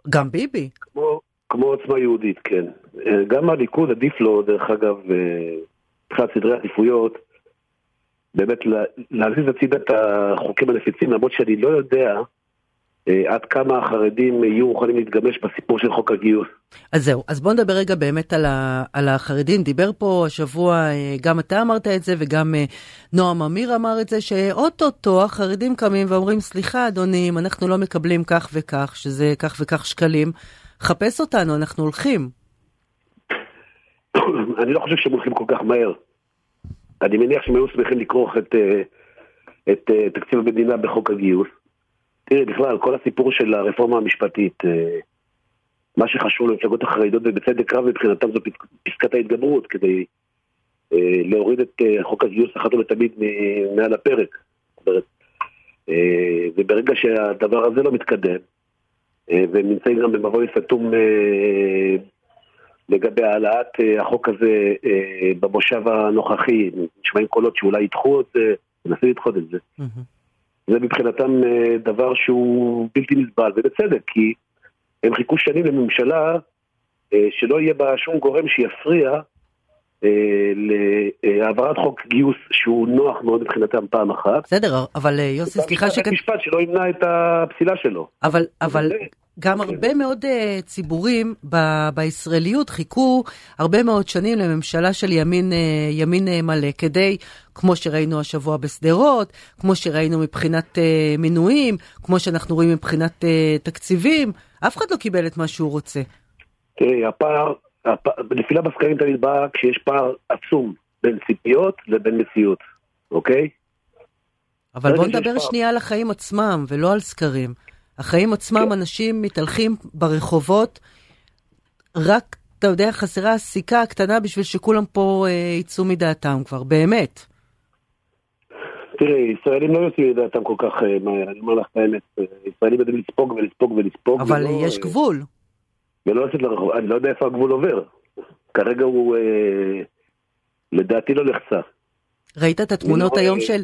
גם ביבי. כמו, כמו עוצמה יהודית, כן. גם הליכוד עדיף לו, דרך אגב, מבחינת סדרי עדיפויות, באמת להזיז הצידה את החוקים הנפיצים, למרות שאני לא יודע אה, עד כמה החרדים יהיו מוכנים להתגמש בסיפור של חוק הגיוס. אז זהו, אז בוא נדבר רגע באמת על, ה, על החרדים. דיבר פה השבוע, אה, גם אתה אמרת את זה וגם אה, נועם אמיר אמר את זה, שאו-טו-טו החרדים קמים ואומרים, סליחה אדוני, אם אנחנו לא מקבלים כך וכך, שזה כך וכך שקלים, חפש אותנו, אנחנו הולכים. אני לא חושב שהם הולכים כל כך מהר. אני מניח שהם היו שמחים לכרוך את, אה, את, את אה, תקציב המדינה בחוק הגיוס. תראי, בכלל, כל הסיפור של הרפורמה המשפטית, אה, מה שחשוב למפלגות החרדיות, ובצדק רב מבחינתם זו פסקת ההתגברות, כדי להוריד את חוק הגיוס אחת ולתמיד מעל הפרק. וברגע שהדבר הזה לא מתקדם, והם נמצאים גם במבוי סתום לגבי העלאת אה, החוק הזה אה, במושב הנוכחי, נשמעים קולות שאולי ידחו את זה, ננסה לדחות את זה. זה מבחינתם דבר שהוא בלתי נסבל, ובצדק, כי הם חיכו שנים לממשלה שלא יהיה בה שום גורם שיפריע להעברת חוק גיוס שהוא נוח מאוד מבחינתם פעם אחת. בסדר, אבל יוסי, סליחה שכן... משפט שלא ימנע את הפסילה שלו. אבל, אבל גם הרבה מאוד uh, ציבורים ב- בישראליות חיכו הרבה מאוד שנים לממשלה של ימין, uh, ימין uh, מלא, כדי, כמו שראינו השבוע בשדרות, כמו שראינו מבחינת uh, מינויים, כמו שאנחנו רואים מבחינת uh, תקציבים, אף אחד לא קיבל את מה שהוא רוצה. תראי, הפער, הפער נפילה בסקרים תמיד באה כשיש פער עצום בין ציפיות לבין מציאות, אוקיי? אבל בוא נדבר שנייה על החיים עצמם ולא על סקרים. החיים עצמם, כן. אנשים מתהלכים ברחובות, רק, אתה יודע, חסרה הסיכה הקטנה בשביל שכולם פה אה, יצאו מדעתם כבר, באמת. תראי, ישראלים לא יוצאים מדעתם כל כך אה, מהר, אני אומר לך את האמת. אה, ישראלים יודעים לספוג ולספוג ולספוג. אבל ולא, יש אה, גבול. ולא לצאת לרחוב, אני לא יודע איפה הגבול עובר. כרגע הוא, אה, לדעתי לא נחצה. ראית את התמונות היום של,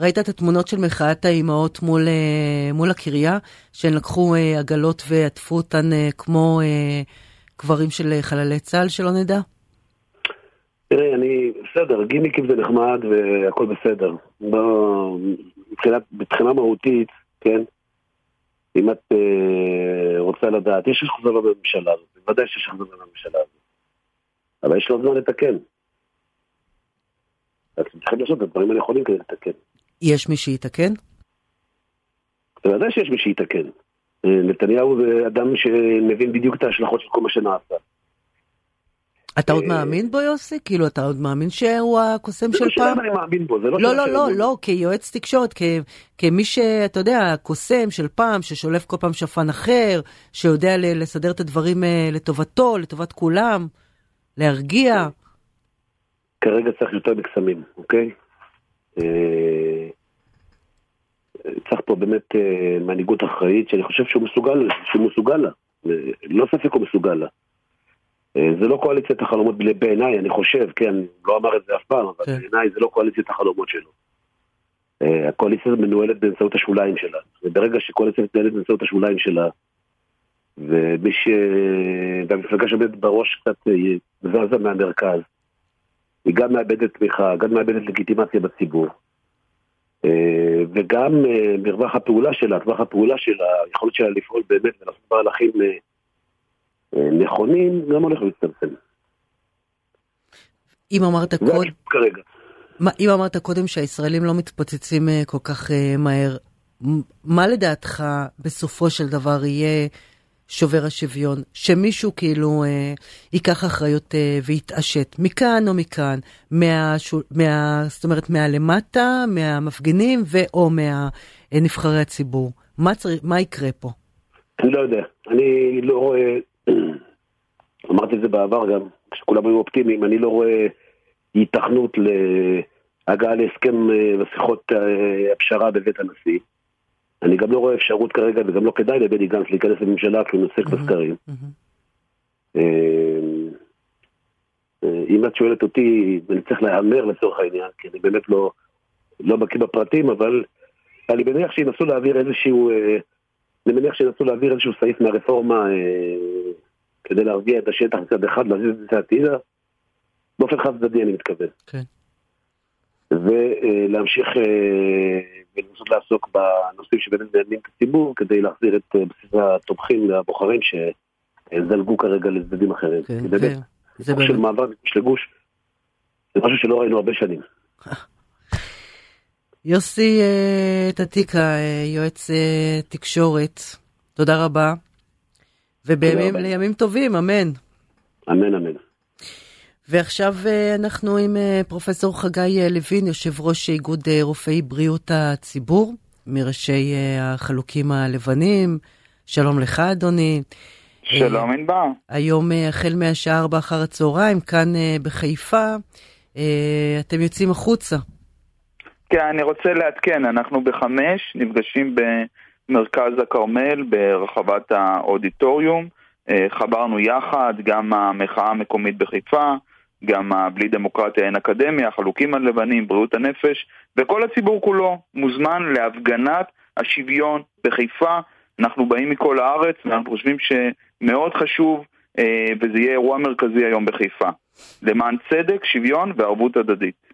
ראית את התמונות של מחאת האימהות מול, אה, מול הקריה, שהן לקחו אה, עגלות ועטפו אותן אה, כמו קברים של חללי צה"ל, שלא נדע? תראי, אני, בסדר, גימיקים זה נחמד והכל בסדר. מבחינת, מבחינה מהותית, כן, אם את אה, רוצה לדעת, יש החזרה בממשלה הזאת, בוודאי שיש החזרה בממשלה הזאת. אבל יש לו זמן לתקן. אתם צריכים לעשות את הדברים הנכונים כדי לתקן. יש מי שיתקן? בוודאי שיש מי שיתקן. אה, נתניהו זה אדם שמבין בדיוק את ההשלכות של כל מה שנעשה. אתה עוד אה, מאמין בו יוסי? כאילו אתה עוד מאמין שהוא הקוסם של פעם? אני מאמין בו, זה לא לא, לא, לא, לא, כיועץ תקשורת, כמי שאתה יודע, קוסם של פעם, ששולף כל פעם שפן אחר, שיודע לסדר את הדברים אה, לטובתו, לטובת כולם, להרגיע. כרגע צריך יותר מקסמים, אוקיי? אה, צריך פה באמת אה, מנהיגות אחראית שאני חושב שהוא מסוגל, שהוא מסוגל לה. אה, לא ספק הוא מסוגל לה. זה לא קואליציית החלומות בעיניי, אני חושב, כן, לא אמר את זה אף פעם, אבל כן. בעיניי זה לא קואליציית החלומות שלו. הקואליציה מנוהלת באמצעות השוליים שלה. וברגע שקואליציה מתנהלת באמצעות השוליים שלה, ומי ש... והמפלגה שעומדת בראש קצת זזה מהמרכז, היא גם מאבדת תמיכה, גם מאבדת לגיטימציה בציבור. אה, וגם אה, מרווח הפעולה שלה, טווח הפעולה שלה, היכולת שלה לפעול באמת ולעשות מהלכים אה, נכונים, גם הולך להצטמצם. אם אמרת קודם... אם אמרת קודם שהישראלים לא מתפוצצים כל כך מהר, מה לדעתך בסופו של דבר יהיה שובר השוויון, שמישהו כאילו אה, ייקח אחריות אה, ויתעשת, מכאן או מכאן, מה, מה, זאת אומרת מהלמטה, מהמפגינים ו/או מנבחרי הציבור. מה, צר, מה יקרה פה? אני לא יודע, אני לא רואה, אמרתי את זה בעבר גם, כשכולם היו אופטימיים, אני לא רואה היתכנות להגעה להסכם אה, ושיחות אה, הפשרה בבית הנשיא. אני גם לא רואה אפשרות כרגע, וגם לא כדאי לבני גנץ להיכנס לממשלה כי הוא נוסק בסקרים. אה, אה, אם את שואלת אותי, אני צריך להמר לצורך העניין, כי אני באמת לא, לא בקיא בפרטים, אבל אני מניח שינסו להעביר איזשהו, אה, אני מניח שינסו להעביר איזשהו סעיף מהרפורמה כדי להרגיע את השטח מצד אחד, להזיז את זה עתידה, באופן חד צדדי אני מתכוון. כן. ולהמשיך ולנסות לעסוק בנושאים שבאמת מעניינים את הציבור כדי להחזיר את אה, בסיס התומכים והבוחרים שזלגו כרגע לצדדים אחרים. כן, באמת. זה באמת. של מעבר מגוש לגוש, זה משהו שלא ראינו הרבה שנים. יוסי אה, טטיקה, אה, יועץ תקשורת, תודה רבה. ובימים טובים, אמן. אמן, אמן. ועכשיו אה, אנחנו עם אה, פרופסור חגי אה, לוין, יושב ראש איגוד רופאי בריאות הציבור, מראשי החלוקים הלבנים. שלום לך, אדוני. שלום, ענבר. היום, החל מהשעה 4 אחר הצהריים, כאן בחיפה, אתם יוצאים החוצה. כן, אני רוצה לעדכן, אנחנו בחמש נפגשים במרכז הכרמל, ברחבת האודיטוריום. חברנו יחד, גם המחאה המקומית בחיפה, גם בלי דמוקרטיה אין אקדמיה, חלוקים הלבנים, בריאות הנפש, וכל הציבור כולו מוזמן להפגנת השוויון בחיפה. אנחנו באים מכל הארץ ואנחנו חושבים שמאוד חשוב, אה, וזה יהיה אירוע מרכזי היום בחיפה, למען צדק, שוויון וערבות הדדית.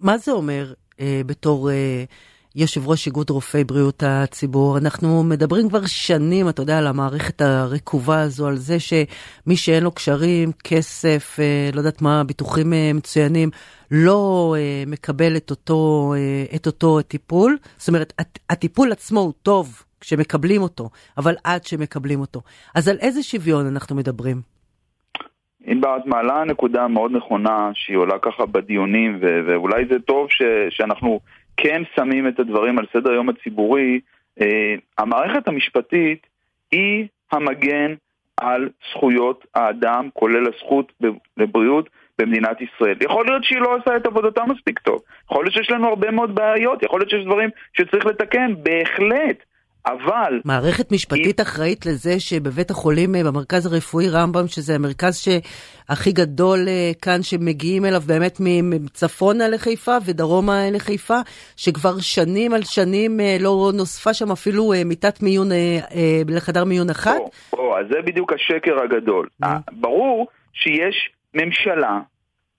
מה זה אומר אה, בתור... אה... יושב ראש איגוד רופאי בריאות הציבור. אנחנו מדברים כבר שנים, אתה יודע, על המערכת הרקובה הזו, על זה שמי שאין לו קשרים, כסף, אה, לא יודעת מה, ביטוחים אה, מצוינים, לא אה, מקבל את אותו, את אותו טיפול. זאת אומרת, הטיפול עצמו הוא טוב כשמקבלים אותו, אבל עד שמקבלים אותו. אז על איזה שוויון אנחנו מדברים? ענבר, את מעלה נקודה מאוד נכונה שהיא עולה ככה בדיונים, ואולי זה טוב שאנחנו כן שמים את הדברים על סדר היום הציבורי, אה, המערכת המשפטית היא המגן על זכויות האדם, כולל הזכות לבריאות במדינת ישראל. יכול להיות שהיא לא עושה את עבודתה מספיק טוב, יכול להיות שיש לנו הרבה מאוד בעיות, יכול להיות שיש דברים שצריך לתקן, בהחלט. אבל... מערכת משפטית היא... אחראית לזה שבבית החולים, אה, במרכז הרפואי רמב"ם, שזה המרכז שהכי גדול אה, כאן, שמגיעים אליו באמת מצפונה לחיפה ודרומה לחיפה, שכבר שנים על שנים אה, לא נוספה שם אפילו מיטת מיון לחדר מיון אחת? או, או, אז זה בדיוק השקר הגדול. ברור שיש ממשלה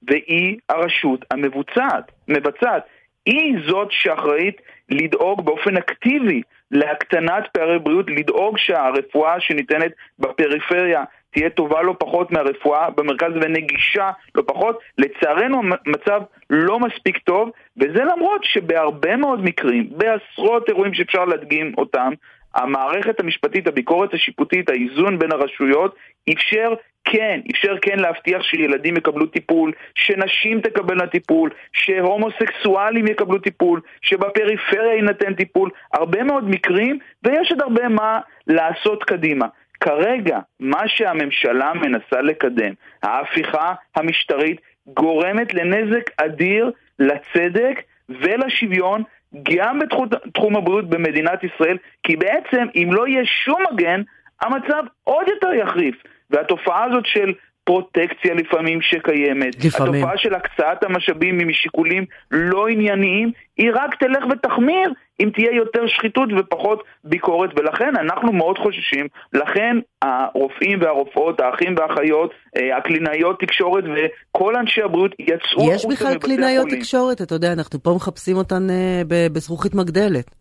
והיא הרשות המבוצעת, מבצעת. היא זאת שאחראית לדאוג באופן אקטיבי להקטנת פערי בריאות, לדאוג שהרפואה שניתנת בפריפריה תהיה טובה לא פחות מהרפואה במרכז ונגישה לא פחות. לצערנו המצב לא מספיק טוב, וזה למרות שבהרבה מאוד מקרים, בעשרות אירועים שאפשר להדגים אותם, המערכת המשפטית, הביקורת השיפוטית, האיזון בין הרשויות, אפשר כן, אפשר כן להבטיח שילדים יקבלו טיפול, שנשים תקבלנה טיפול, שהומוסקסואלים יקבלו טיפול, שבפריפריה יינתן טיפול, הרבה מאוד מקרים, ויש עוד הרבה מה לעשות קדימה. כרגע, מה שהממשלה מנסה לקדם, ההפיכה המשטרית, גורמת לנזק אדיר לצדק ולשוויון גם בתחום הבריאות במדינת ישראל, כי בעצם אם לא יהיה שום מגן, המצב עוד יותר יחריף. והתופעה הזאת של פרוטקציה לפעמים שקיימת, לפעמים. התופעה של הקצאת המשאבים משיקולים לא ענייניים, היא רק תלך ותחמיר אם תהיה יותר שחיתות ופחות ביקורת, ולכן אנחנו מאוד חוששים, לכן הרופאים והרופאות, האחים והאחיות, אה, הקלינאיות תקשורת וכל אנשי הבריאות יצאו. יש בכלל קלינאיות תקשורת, אתה יודע, אנחנו פה מחפשים אותן אה, בזכוכית מגדלת.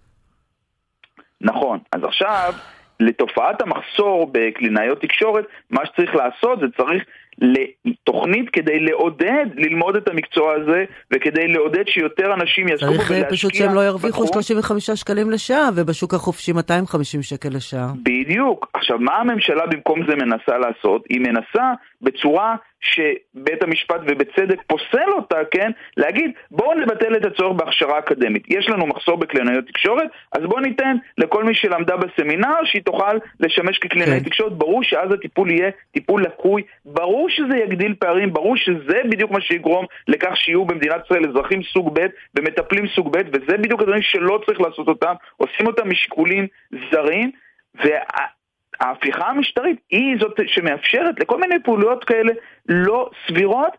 נכון, אז עכשיו... לתופעת המחסור בקלינאיות תקשורת, מה שצריך לעשות זה צריך לתוכנית כדי לעודד ללמוד את המקצוע הזה וכדי לעודד שיותר אנשים יעסקו בו ולהשקיע. צריך פשוט שהם לא ירוויחו 35 שקלים לשעה ובשוק החופשי 250 שקל לשעה. בדיוק. עכשיו, מה הממשלה במקום זה מנסה לעשות? היא מנסה בצורה שבית המשפט ובצדק פוסל אותה, כן, להגיד בואו נבטל את הצורך בהכשרה אקדמית. יש לנו מחסור בקלינאיות תקשורת, אז בואו ניתן לכל מי שלמדה בסמינר שהיא תוכל לשמש כקלינאית כן. תקשורת. ברור שאז הטיפול יהיה טיפול לקוי, ברור שזה יגדיל פערים, ברור שזה בדיוק מה שיגרום לכך שיהיו במדינת ישראל אזרחים סוג ב' ומטפלים סוג ב', וזה בדיוק הדברים שלא צריך לעשות אותם, עושים אותם משיקולים זרים. וה... ההפיכה המשטרית היא זאת שמאפשרת לכל מיני פעולות כאלה לא סבירות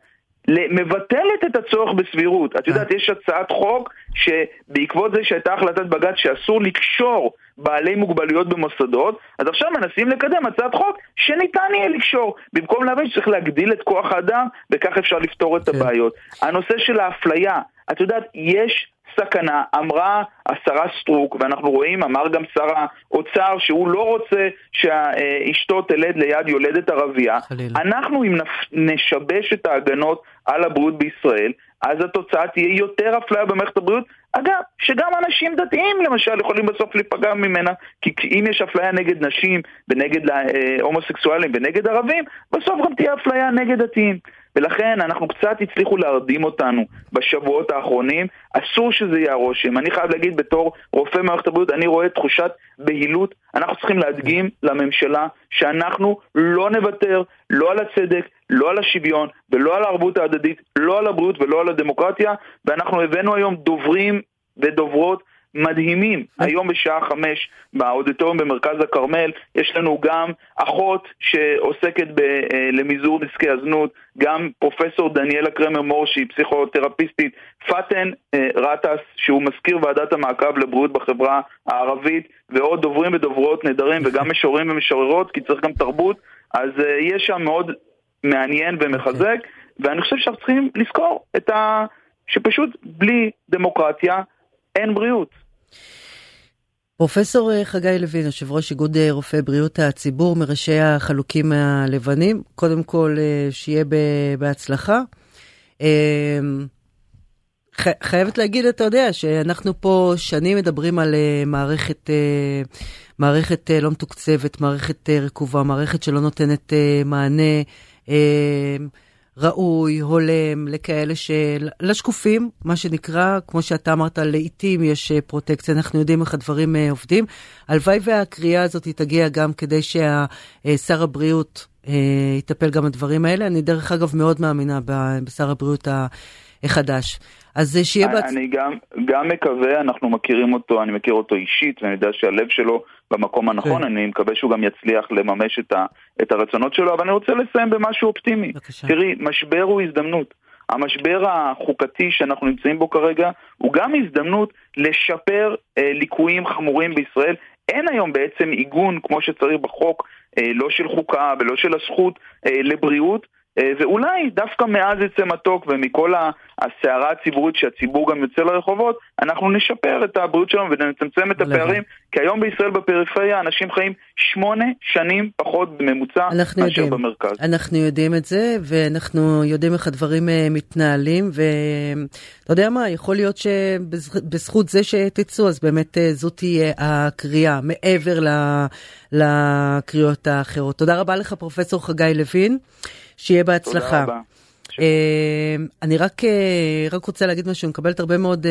מבטלת את הצורך בסבירות. את יודעת, יש הצעת חוק שבעקבות זה שהייתה החלטת בג"ץ שאסור לקשור בעלי מוגבלויות במוסדות, אז עכשיו מנסים לקדם הצעת חוק שניתן יהיה לקשור. במקום להבין שצריך להגדיל את כוח האדם, וכך אפשר לפתור את כן. הבעיות. הנושא של האפליה, את יודעת, יש סכנה, אמרה השרה סטרוק, ואנחנו רואים, אמר גם שר האוצר שהוא לא רוצה שאשתו תלד ליד יולדת ערבייה. אנחנו אם נשבש את ההגנות על הבריאות בישראל, אז התוצאה תהיה יותר אפליה במערכת הבריאות. אגב, שגם אנשים דתיים למשל יכולים בסוף להיפגע ממנה, כי אם יש אפליה נגד נשים ונגד אה, הומוסקסואלים ונגד ערבים, בסוף גם תהיה אפליה נגד דתיים. ולכן אנחנו קצת הצליחו להרדים אותנו בשבועות האחרונים, אסור שזה יהיה הרושם. אני חייב להגיד בתור רופא מערכת הבריאות, אני רואה תחושת בהילות. אנחנו צריכים להדגים לממשלה שאנחנו לא נוותר לא על הצדק, לא על השוויון ולא על הערבות ההדדית, לא על הבריאות ולא על הדמוקרטיה, ואנחנו הבאנו היום דוברים ודוברות מדהימים. היום בשעה חמש באודיטוריום במרכז הכרמל יש לנו גם אחות שעוסקת ב, אה, למזעור נזקי הזנות, גם פרופסור דניאלה קרמר מור שהיא פסיכותרפיסטית, פאטן אה, רטס שהוא מזכיר ועדת המעקב לבריאות בחברה הערבית, ועוד דוברים ודוברות נהדרים וגם משוררים ומשוררות, כי צריך גם תרבות, אז אה, יש שם מאוד מעניין ומחזק, okay. אוקיי. ואני חושב שאנחנו צריכים לזכור את ה... שפשוט בלי דמוקרטיה אין בריאות. פרופסור אה, חגי לוין, יושב ראש איגוד אה, רופאי בריאות הציבור, מראשי החלוקים הלבנים, קודם כל אה, שיהיה בהצלחה. חייבת להגיד, אתה יודע, שאנחנו פה שנים מדברים על מערכת, מערכת לא מתוקצבת, מערכת רקובה, מערכת שלא נותנת מענה. ראוי, הולם, לכאלה של... לשקופים, מה שנקרא, כמו שאתה אמרת, לעיתים יש אה, פרוטקציה, אנחנו יודעים איך הדברים אה, עובדים. הלוואי והקריאה הזאת תגיע גם כדי ששר הבריאות אה, יטפל גם בדברים האלה. אני דרך אגב מאוד מאמינה בשר הבריאות החדש. אז שיהיה בהצלחה. אני גם, גם מקווה, אנחנו מכירים אותו, אני מכיר אותו אישית, ואני יודע שהלב שלו במקום הנכון, כן. אני מקווה שהוא גם יצליח לממש את, ה, את הרצונות שלו, אבל אני רוצה לסיים במשהו אופטימי. בבקשה. תראי, משבר הוא הזדמנות. המשבר החוקתי שאנחנו נמצאים בו כרגע הוא גם הזדמנות לשפר אה, ליקויים חמורים בישראל. אין היום בעצם עיגון כמו שצריך בחוק, אה, לא של חוקה ולא של הזכות אה, לבריאות. אה, ואולי דווקא מאז יצא מתוק ומכל הסערה הציבורית שהציבור גם יוצא לרחובות, אנחנו נשפר את הבריאות שלנו ונצמצם את הפערים, כי היום בישראל בפריפריה אנשים חיים שמונה שנים פחות בממוצע מאשר יודעים. במרכז. אנחנו יודעים את זה, ואנחנו יודעים איך הדברים אה, מתנהלים, ואתה יודע מה, יכול להיות שבזכות זה שתצאו, אז באמת אה, זאת תהיה הקריאה, מעבר לקריאות האחרות. תודה רבה לך, פרופסור חגי לוין. שיהיה בהצלחה. תודה רבה. Uh, אני רק, uh, רק רוצה להגיד משהו, אני מקבלת הרבה מאוד uh,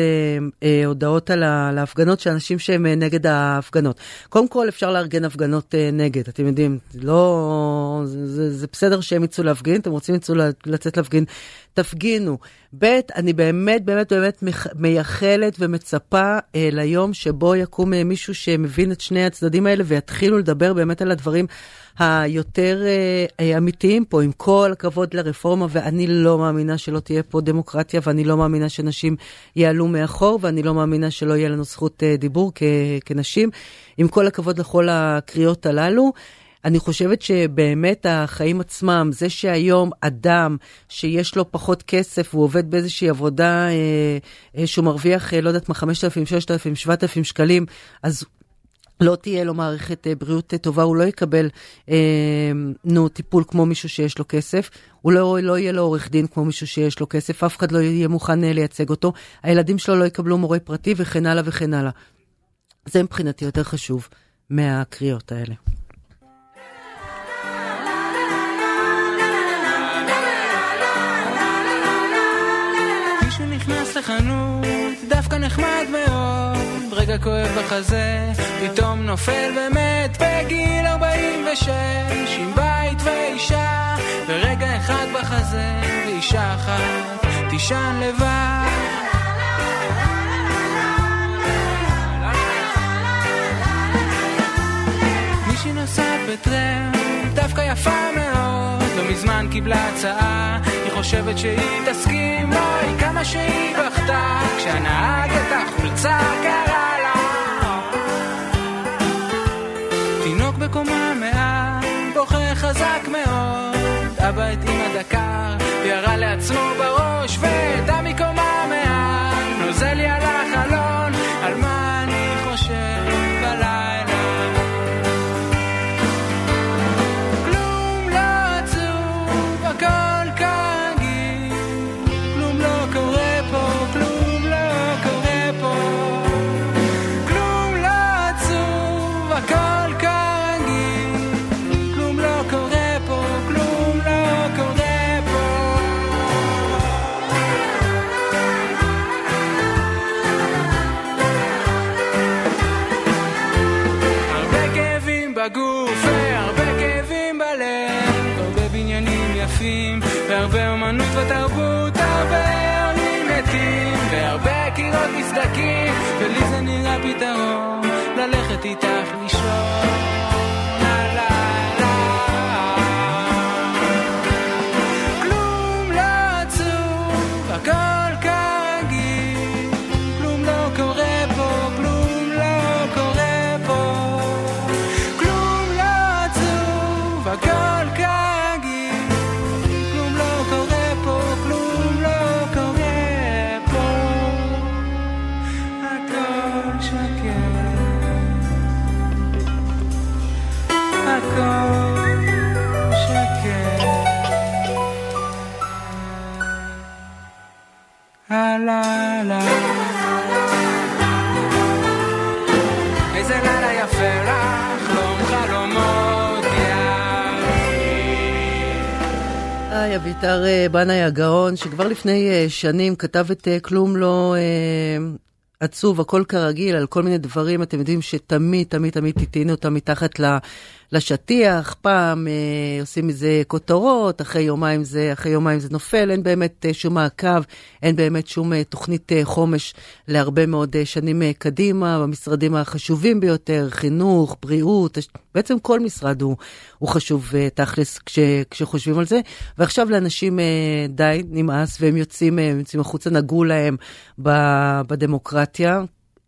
uh, הודעות על ההפגנות של אנשים שהם uh, נגד ההפגנות. קודם כל אפשר לארגן הפגנות uh, נגד, אתם יודעים, לא, זה, זה, זה בסדר שהם יצאו להפגין, אתם רוצים יצאו לצאת להפגין, תפגינו. ב', אני באמת באמת באמת מייחלת ומצפה uh, ליום שבו יקום uh, מישהו שמבין את שני הצדדים האלה ויתחילו לדבר באמת על הדברים. היותר אה, אמיתיים פה, עם כל הכבוד לרפורמה, ואני לא מאמינה שלא תהיה פה דמוקרטיה, ואני לא מאמינה שנשים יעלו מאחור, ואני לא מאמינה שלא יהיה לנו זכות אה, דיבור כ- כנשים. עם כל הכבוד לכל הקריאות הללו. אני חושבת שבאמת החיים עצמם, זה שהיום אדם שיש לו פחות כסף, הוא עובד באיזושהי עבודה אה, אה, שהוא מרוויח, אה, לא יודעת מה, 5,000, 6,000, 7,000 שקלים, אז לא תהיה לו מערכת אה, בריאות אה, טובה, הוא לא יקבל אה, נו, טיפול כמו מישהו שיש לו כסף, הוא לא, לא יהיה לו עורך דין כמו מישהו שיש לו כסף, אף אחד לא יהיה מוכן אה, לייצג אותו, הילדים שלו לא יקבלו מורה פרטי וכן הלאה וכן הלאה. זה מבחינתי יותר חשוב מהקריאות האלה. מישהו נכנס לחנות, דווקא נחמד מאוד רגע כואב בחזה, פתאום נופל ומת בגיל 46, עם בית ואישה, ורגע אחד בחזה, ואישה אחת תישן לבד. מישהי נוסעת בטרם, דווקא יפה מאוד, מזמן קיבלה הצעה, היא חושבת שהיא תסכים, אוי כמה שהיא בכתה, כשהנהג את החולצה קרה בקומה מעל, בוכה חזק מאוד. אבא את אמא דקר, וירה לעצמו בראש, ואת המקומה מעל, בנאי הגאון, שכבר לפני אה, שנים כתב את אה, כלום לא עצוב, הכל כרגיל, על כל מיני דברים, אתם יודעים שתמיד, תמיד, תמיד תטעינו אותם מתחת ל... לשטיח, פעם אה, עושים מזה כותרות, אחרי יומיים, זה, אחרי יומיים זה נופל, אין באמת אה, שום מעקב, אין באמת שום אה, תוכנית אה, חומש להרבה מאוד אה, שנים אה, קדימה, במשרדים החשובים ביותר, חינוך, בריאות, בעצם כל משרד הוא, הוא חשוב אה, תכלס כש, כשחושבים על זה. ועכשיו לאנשים אה, די, נמאס, והם יוצאים, אה, יוצאים החוצה, נגעו להם בדמוקרטיה.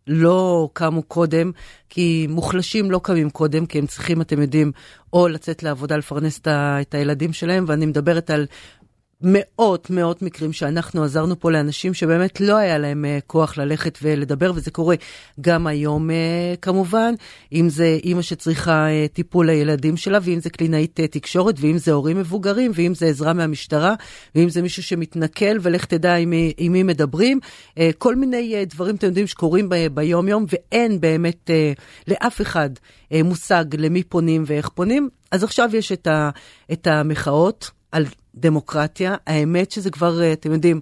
לא קמו קודם, כי מוחלשים לא קמים קודם, כי הם צריכים, אתם יודעים, או לצאת לעבודה לפרנס את הילדים שלהם, ואני מדברת על מאות מאות מקרים שאנחנו עזרנו פה לאנשים שבאמת לא היה להם uh, כוח ללכת ולדבר, וזה קורה גם היום uh, כמובן, אם זה אימא שצריכה uh, טיפול לילדים שלה, ואם זה קלינאית תקשורת, ואם זה הורים מבוגרים, ואם זה עזרה מהמשטרה, ואם זה מישהו שמתנכל, ולך תדע עם, מי מדברים, כל מיני דברים, אתם יודעים, שקורים ביום-יום, ואין באמת לאף אחד מושג למי פונים ואיך פונים. אז עכשיו יש את המחאות. על דמוקרטיה. האמת שזה כבר, אה, אתם יודעים,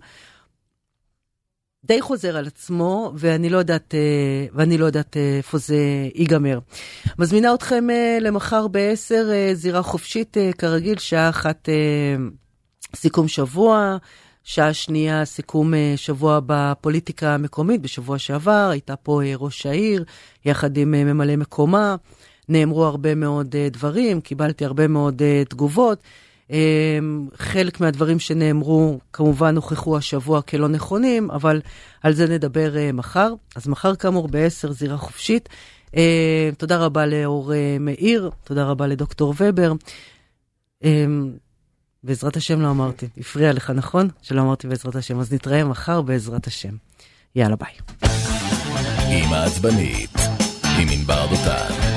די חוזר על עצמו, ואני לא יודעת, אה, ואני לא יודעת אה, איפה זה ייגמר. מזמינה אתכם למחר ב-10, זירה חופשית, כרגיל, שעה אחת סיכום שבוע. שעה שנייה, סיכום שבוע בפוליטיקה המקומית. בשבוע שעבר הייתה פה ראש העיר, יחד עם ממלא מקומה. נאמרו הרבה מאוד דברים, קיבלתי הרבה מאוד תגובות. אמ, חלק מהדברים שנאמרו כמובן הוכחו השבוע כלא נכונים, אבל על זה נדבר אה, מחר. אז מחר כאמור ב-10 זירה חופשית. אמ, תודה רבה לאור אה, מאיר, תודה רבה לדוקטור ובר. אמ, בעזרת השם לא אמרתי, הפריע לך, נכון? שלא אמרתי בעזרת השם, אז נתראה מחר בעזרת השם. יאללה ביי. עם העצבנית, עם ענבר דותן.